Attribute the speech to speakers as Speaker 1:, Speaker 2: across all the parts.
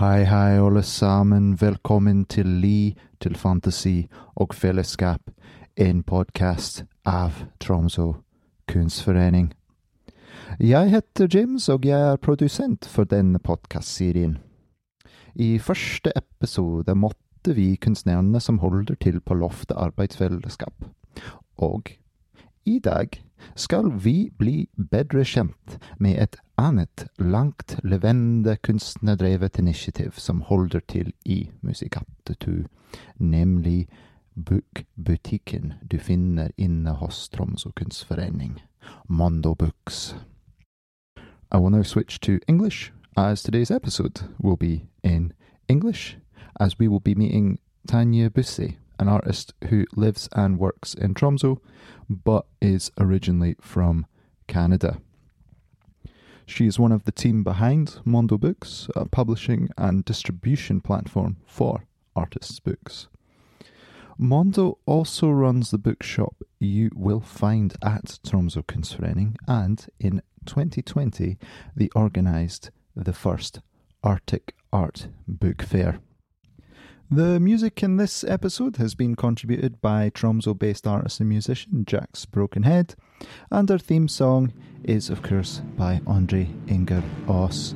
Speaker 1: Hei, hei, alle sammen. Velkommen til Li til Fantasi og Fellesskap, en podkast av Tromsø kunstforening. Jeg heter Jims, og jeg er produsent for denne podkastserien. I første episode måtte vi kunstnerne som holder til på Loftet arbeidsfellesskap. Og i dag skal vi bli bedre kjent med et annet langt levende kunstnerdrevet initiativ som holder til i Musikattetu, nemlig Bookbutikken du finner inne hos Tromsø kunstforening, Mondo Books. I will now switch to English, as today's episode will be in English, as we will be meeting Tanya Bussey, an artist who lives and works in Tromsø, but is originally from Canada. She is one of the team behind Mondo Books, a publishing and distribution platform for artists' books. Mondo also runs the bookshop you will find at Tromsø Kunstforening, and in 2020 they organised the first Arctic Art Book Fair. The music in this episode has been contributed by Tromsø based artist and musician Jack's Broken Head, and our theme song is, of course, by Andre
Speaker 2: Enger Aas.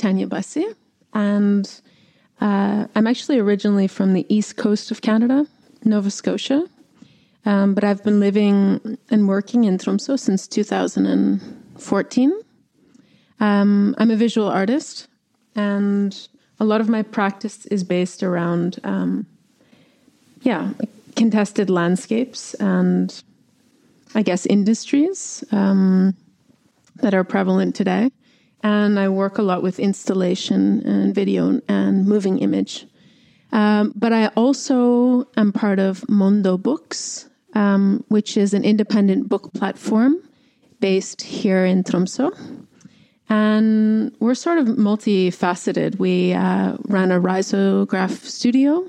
Speaker 2: Tanya Bussey, and uh, I'm actually originally from the east coast of Canada, Nova Scotia. Um, but I've been living and working in Tromsø since 2014. Um, I'm a visual artist, and a lot of my practice is based around, um, yeah, contested landscapes and I guess industries um, that are prevalent today and I work a lot with installation and video and moving image. Um, but I also am part of Mondo Books, um, which is an independent book platform based here in Tromsø. And we're sort of multifaceted. We uh, run a risograph studio.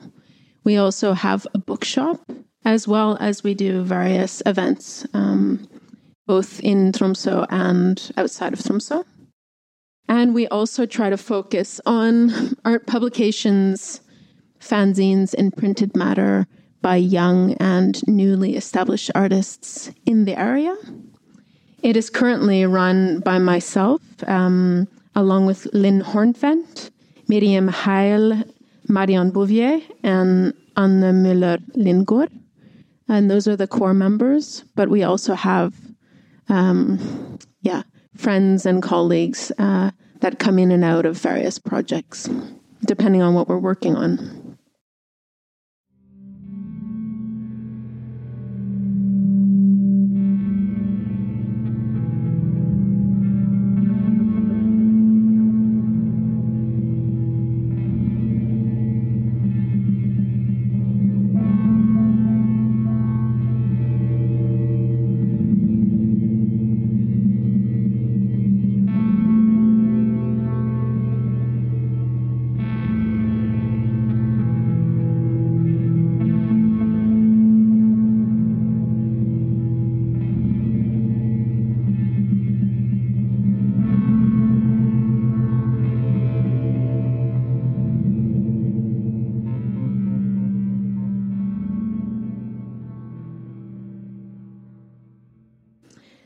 Speaker 2: We also have a bookshop, as well as we do various events, um, both in Tromsø and outside of Tromsø. And we also try to focus on art publications, fanzines, and printed matter by young and newly established artists in the area. It is currently run by myself, um, along with Lynn Hornfent, Miriam Heil, Marion Bouvier, and Anne Müller Lindgård. And those are the core members, but we also have, um, yeah, friends and colleagues uh, that come in and out of various projects, depending on what we're working on.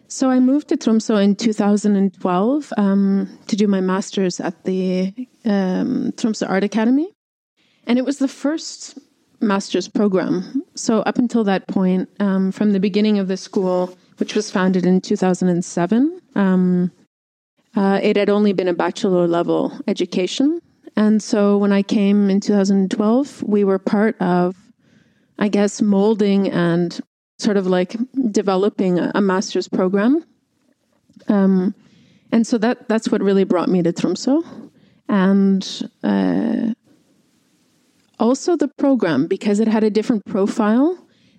Speaker 2: So I moved to Tromsø in 2012 um, to do my master's at the um, Tromsø Art Academy. And it was the first master's program. So up until that point, um, from the beginning of the school, which was founded in 2007, um, uh, it had only been a bachelor level education. And so when I came in 2012, we were part of, I guess, molding and sort of like developing a, a master's program. Um, and so that that's what really brought me to Tromsø. And uh, also the program because it had a different profile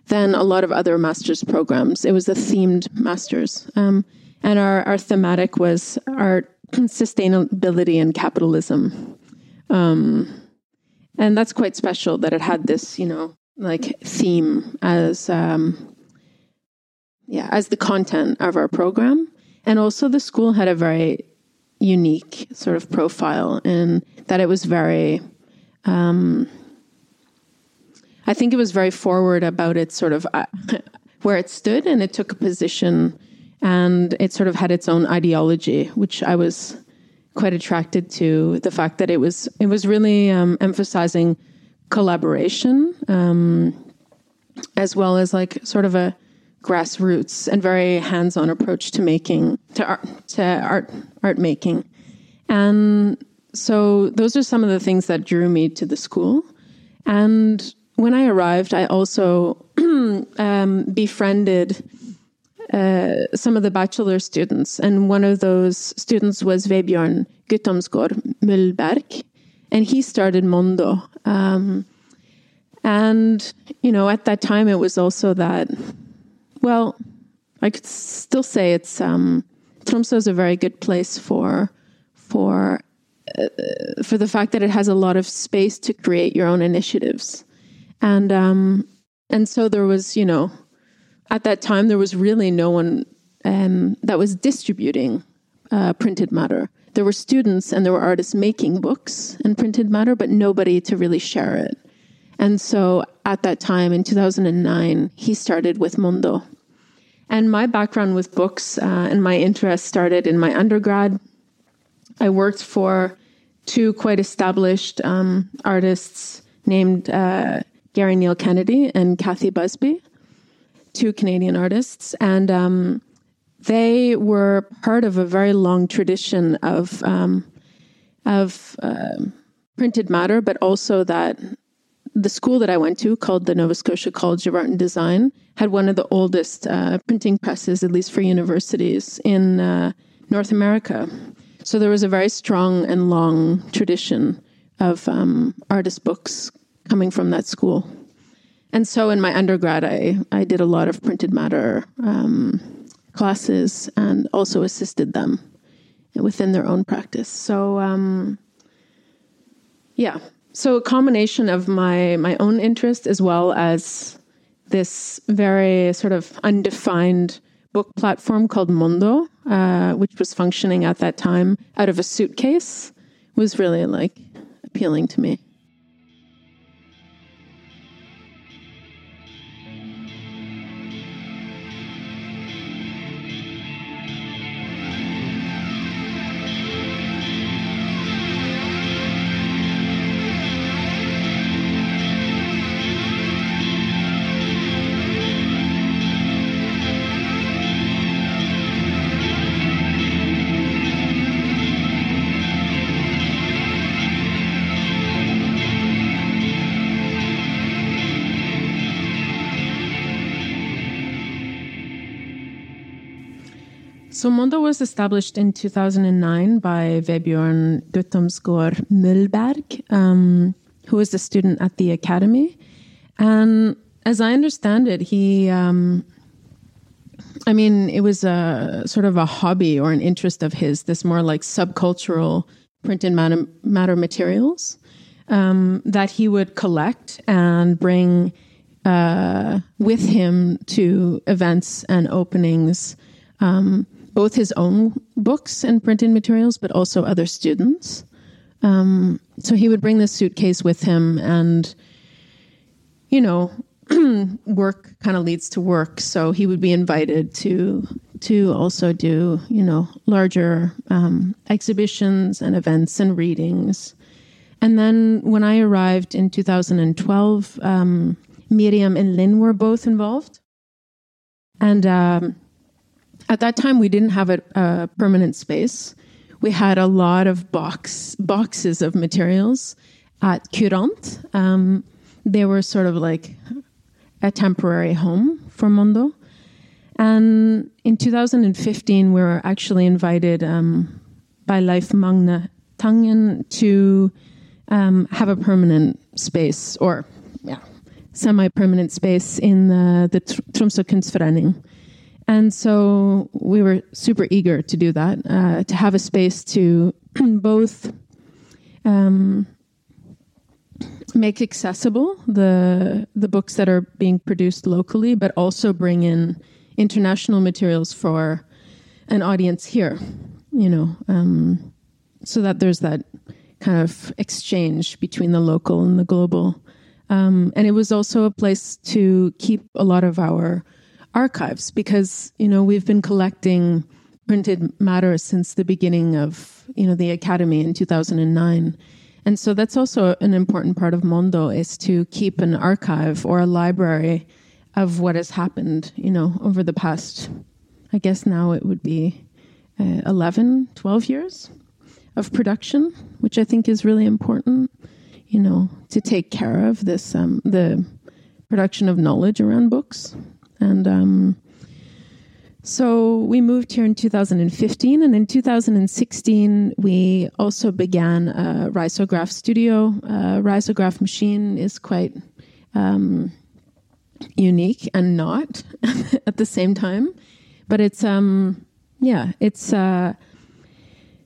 Speaker 2: than a lot of other master's programs. It was a themed master's. Um, and our, our thematic was art, sustainability, and capitalism. Um, and that's quite special that it had this, you know, like theme as, um, yeah, as the content of our program. And also the school had a very unique sort of profile in that it was very, um, I think it was very forward about its sort of uh, where it stood, and it took a position, and it sort of had its own ideology, which I was quite attracted to. The fact that it was it was really um, emphasizing collaboration, um, as well as like sort of a grassroots and very hands-on approach to making to art to art art making, and so those are some of the things that drew me to the school, and when I arrived, I also um, befriended uh, some of the bachelor students, and one of those students was Vebjørn Guttormsgaard Mullberg, and he started Mondo. Um, and you know, at that time, it was also that. Well, I could still say it's um, Tromsø is a very good place for for uh, for the fact that it has a lot of space to create your own initiatives and um, and so there was, you know, at that time there was really no one um, that was distributing uh, printed matter. There were students and there were artists making books and printed matter, but nobody to really share it. And so at that time in 2009, he started with Mondo. And my background with books uh, and my interest started in my undergrad. I worked for two quite established um, artists named uh, Garry Neill Kennedy and Cathy Busby, two Canadian artists, and um, they were part of a very long tradition of um, of uh, printed matter, but also that the school that I went to, called the Nova Scotia College of Art and Design, had one of the oldest uh, printing presses, at least for universities, in uh, North America. So there was a very strong and long tradition of um, artist books coming from that school. And so in my undergrad, I, I did a lot of printed matter um, classes and also assisted them within their own practice. So, um, yeah. So a combination of my, my own interest as well as this very sort of undefined book platform called Mondo, uh, which was functioning at that time out of a suitcase, was really like appealing to me. So Mondo was established in 2009 by Vebjørn Guttormsgaard Mullberg, um, who was a student at the academy. And as I understand it, he, um, I mean, it was a sort of a hobby or an interest of his, this more like subcultural printed matter, matter materials um, that he would collect and bring uh, with him to events and openings. Um, both his own books and printed materials, but also other students. Um, so he would bring this suitcase with him, and you know, work kind of leads to work. So he would be invited to to also do you know larger um, exhibitions and events and readings. And then when I arrived in 2012, um, Miriam and Lynn were both involved, and um, at that time, we didn't have a, a permanent space. We had a lot of box boxes of materials at Kurant. Um, they were sort of like a temporary home for Mondo. And in 2015, we were actually invited um, by Leif Magne Tangen to um, have a permanent space, or yeah, semi-permanent space in the the Tromsø Kunstforening. And so we were super eager to do that, uh, to have a space to both um, make accessible the the books that are being produced locally, but also bring in international materials for an audience here. You know, um, so that there's that kind of exchange between the local and the global. Um, and it was also a place to keep a lot of our archives because you know we've been collecting printed matter since the beginning of you know the academy in 2009 and so that's also an important part of mondo is to keep an archive or a library of what has happened you know over the past i guess now it would be uh, 11 12 years of production which i think is really important you know to take care of this um, the production of knowledge around books and um, so we moved here in 2015, and in 2016, we also began a risograph studio. A risograph machine is quite um, unique and not at the same time, but it's um, yeah, it's a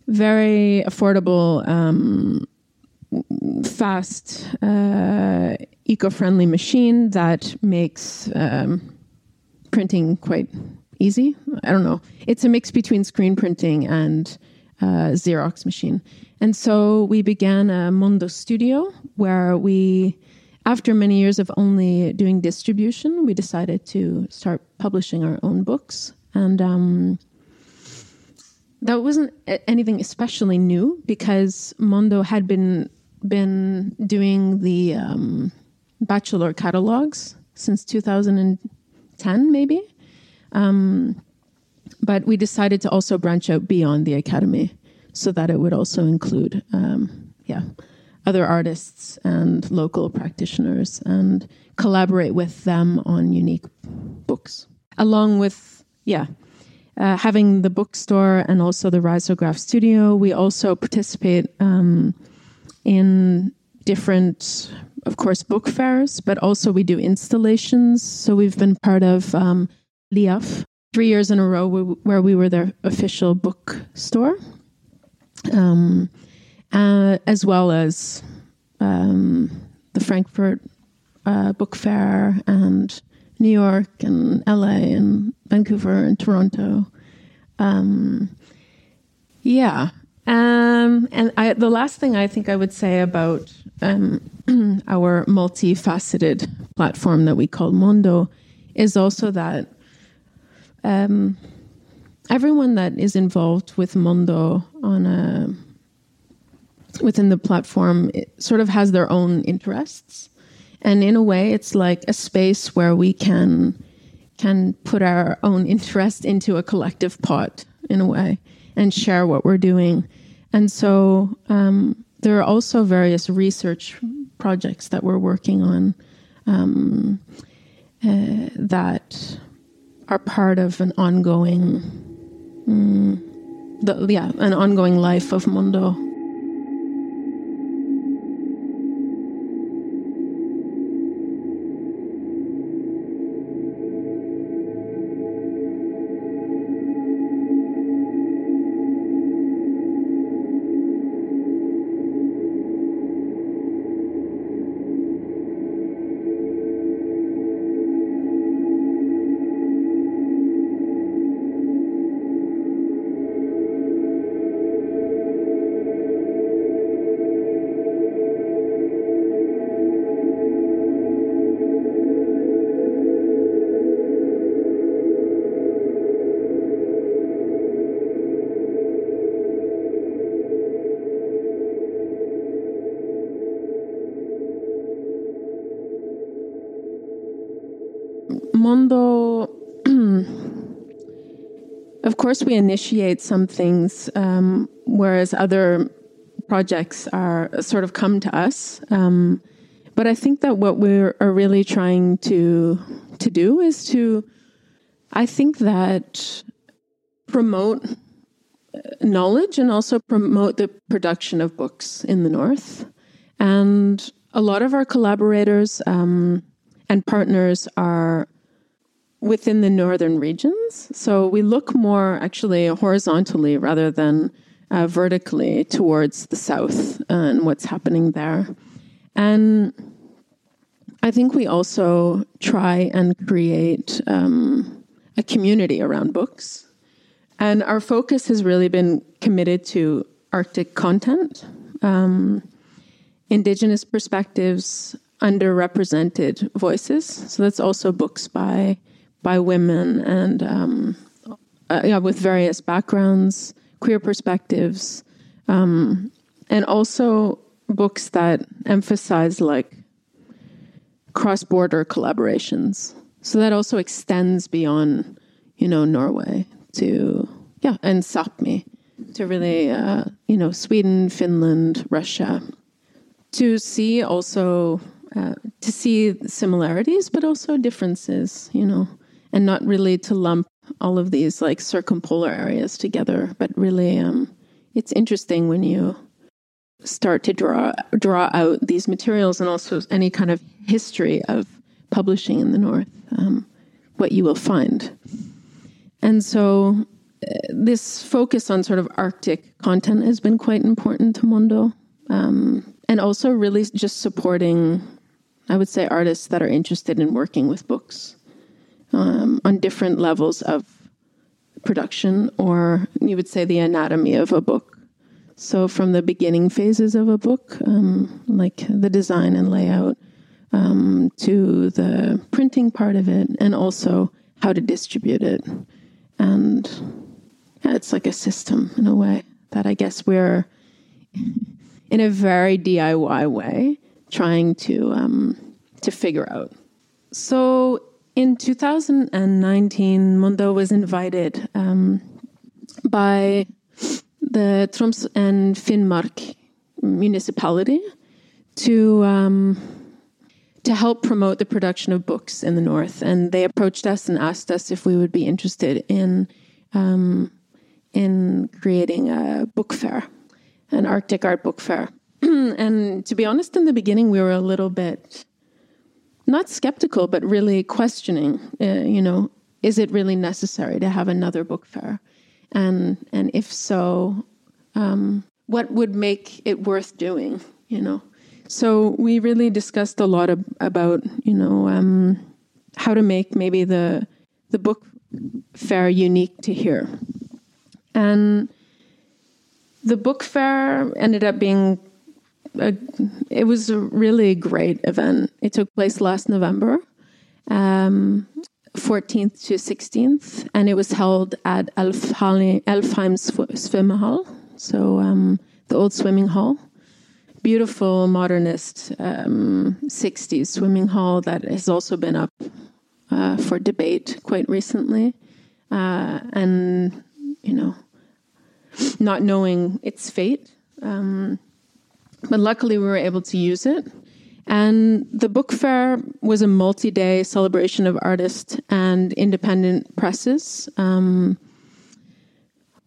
Speaker 2: very affordable, um, fast, uh, eco-friendly machine that makes um, printing quite easy. I don't know. It's a mix between screen printing and uh, Xerox machine. And so we began a Mondo Studio where we, after many years of only doing distribution, we decided to start publishing our own books. And um, that wasn't anything especially new because Mondo had been been doing the um, bachelor catalogs since 2000. 10 maybe. Um, but we decided to also branch out beyond the academy so that it would also include, um, yeah, other artists and local practitioners and collaborate with them on unique books, along with, yeah, uh, having the bookstore and also the Risograph studio. We also participate um, in different of course, book fairs, but also we do installations. So we've been part of um, Liaf three years in a row where we were their official book store, um, uh, as well as um, the Frankfurt uh, Book Fair and New York and LA and Vancouver and Toronto. Um, yeah. Um, and I, the last thing I think I would say about um, our multifaceted platform that we call Mondo is also that um, everyone that is involved with Mondo on a within the platform sort of has their own interests, and in a way, it's like a space where we can can put our own interest into a collective pot in a way and share what we're doing. And so um, there are also various research projects that we're working on um, uh, that are part of an ongoing, um, the, yeah, an ongoing life of Mondo. Of course, we initiate some things, um, whereas other projects are sort of come to us. Um, but I think that what we are really trying to to do is to, I think that promote uh, knowledge and also promote the production of books in the north. And a lot of our collaborators um, and partners are within the northern regions. So we look more actually horizontally rather than uh, vertically towards the south and what's happening there. And I think we also try and create um, a community around books. And our focus has really been committed to Arctic content, um, Indigenous perspectives, underrepresented voices. So that's also books by by women and um, uh, yeah, with various backgrounds, queer perspectives, um, and also books that emphasize like cross border collaborations. So that also extends beyond, you know, Norway to yeah, and Sapmi to really uh, you know Sweden, Finland, Russia, to see also uh, to see similarities, but also differences. You know, and not really to lump all of these like circumpolar areas together, but really, um, it's interesting when you start to draw draw out these materials and also any kind of history of publishing in the north, um, what you will find. And so, uh, this focus on sort of Arctic content has been quite important to Mondo, um, and also really just supporting, I would say, artists that are interested in working with books um, on different levels of production, or you would say the anatomy of a book. So, from the beginning phases of a book, um, like the design and layout, um, to the printing part of it, and also how to distribute it. And yeah, it's like a system in a way that I guess we're, in a very DIY way, trying to um, to figure out. So in 2019, Mondo was invited um, by the Troms and Finnmark municipality to um, to help promote the production of books in the north, and they approached us and asked us if we would be interested in um, in creating a book fair, an Arctic art book fair. and to be honest, in the beginning, we were a little bit not skeptical, but really questioning, uh, you know, is it really necessary to have another book fair? And, and if so, um, what would make it worth doing, you know? So we really discussed a lot about, you know, um, how to make maybe the, the book fair unique to here. And the book fair ended up being a, it was a really great event. It took place last November, um, 14th to 16th, and it was held at Alfheim Svømmehall, so um, the old swimming hall. Beautiful modernist um, 60s swimming hall that has also been up uh, for debate quite recently. Uh, and, you know, not knowing its fate. Um, but luckily, we were able to use it. And the book fair was a multi day celebration of artists and independent presses um,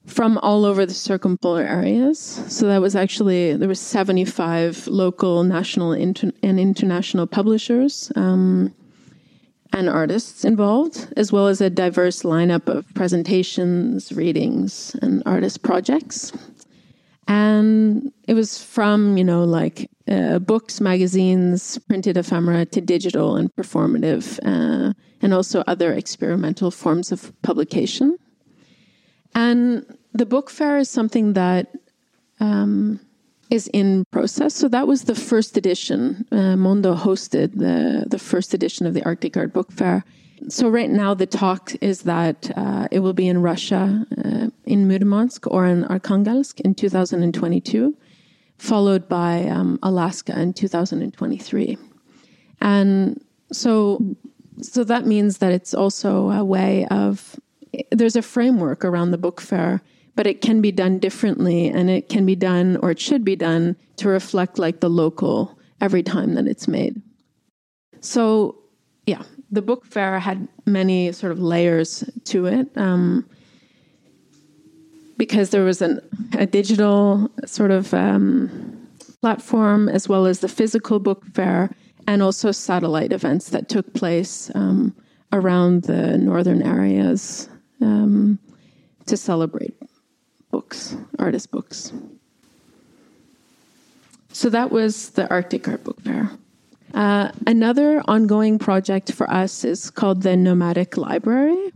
Speaker 2: from all over the circumpolar areas. So that was actually, there were 75 local, national, inter- and international publishers um, and artists involved, as well as a diverse lineup of presentations, readings, and artist projects and it was from you know like uh, books magazines printed ephemera to digital and performative uh, and also other experimental forms of publication. And the book fair is something that um, is in process. So that was the first edition uh, mondo hosted the, the first edition of the arctic art book fair so right now the talk is that uh, it will be in Russia, uh, in Murmansk or in Arkhangelsk in 2022, followed by um, Alaska in 2023, and so so that means that it's also a way of there's a framework around the book fair but it can be done differently and it can be done or it should be done to reflect like the local every time that it's made. So yeah the book fair had many sort of layers to it um, because there was an, a digital sort of um, platform, as well as the physical book fair, and also satellite events that took place um, around the northern areas um, to celebrate books, artist books. So that was the Arctic Art Book Fair. Uh, another ongoing project for us is called the Nomadic Library,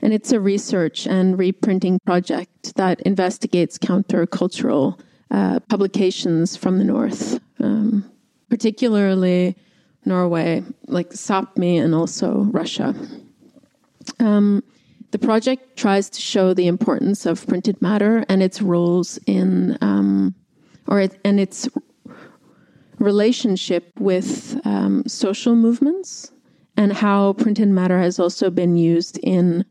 Speaker 2: and it's a research and reprinting project that investigates countercultural uh, publications from the north, um, particularly Norway, like Sapmi, and also Russia. Um, the project tries to show the importance of printed matter and its roles in, um, or it, and its relationship with um, social movements and how printed matter has also been used in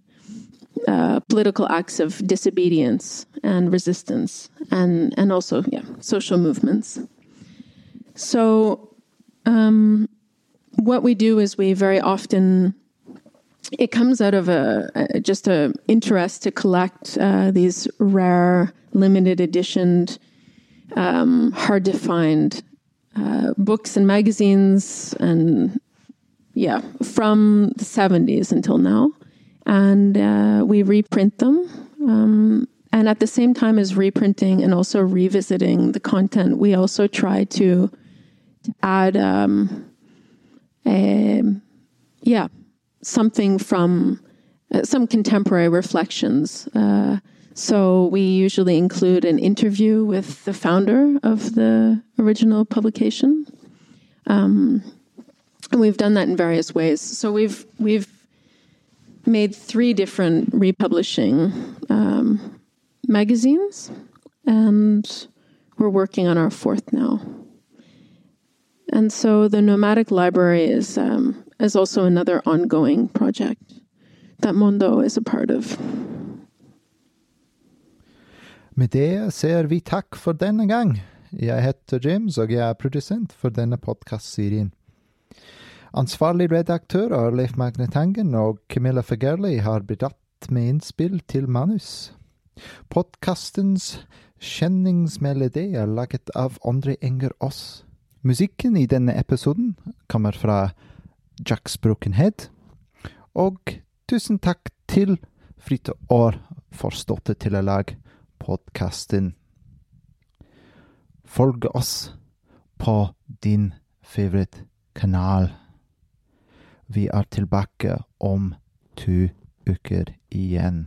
Speaker 2: uh, political acts of disobedience and resistance and, and also yeah, social movements. So um, what we do is we very often it comes out of a, a just a interest to collect uh, these rare limited editioned um, hard to find uh, books and magazines and yeah from the 70s until now. And uh, we reprint them um, and at the same time as reprinting and also revisiting the content we also try to, to add um, a, yeah something from uh, some contemporary reflections uh, so we usually include an interview with the founder of the original publication. Um, and we've done that in various ways. So we've we've made three different republishing um, magazines, and we're working on our fourth now. And so the Nomadic Library is um, is also another ongoing project that Mondo is a part of.
Speaker 1: Med det sier vi takk for denne gang. Jeg heter James, og jeg er produsent for denne podkastserien. Ansvarlig redaktør er Leif Magne Tangen, og Camilla Fagerli har bidratt med innspill til manus. Podkastens kjenningsmelodi er laget av Andre Enger Aas. Musikken i denne episoden kommer fra Jacks Broken Head, og tusen takk til Fritt Aar for støtte til å lage podkasten. Følg oss på din favorittkanal. Vi er tilbake om to uker igjen.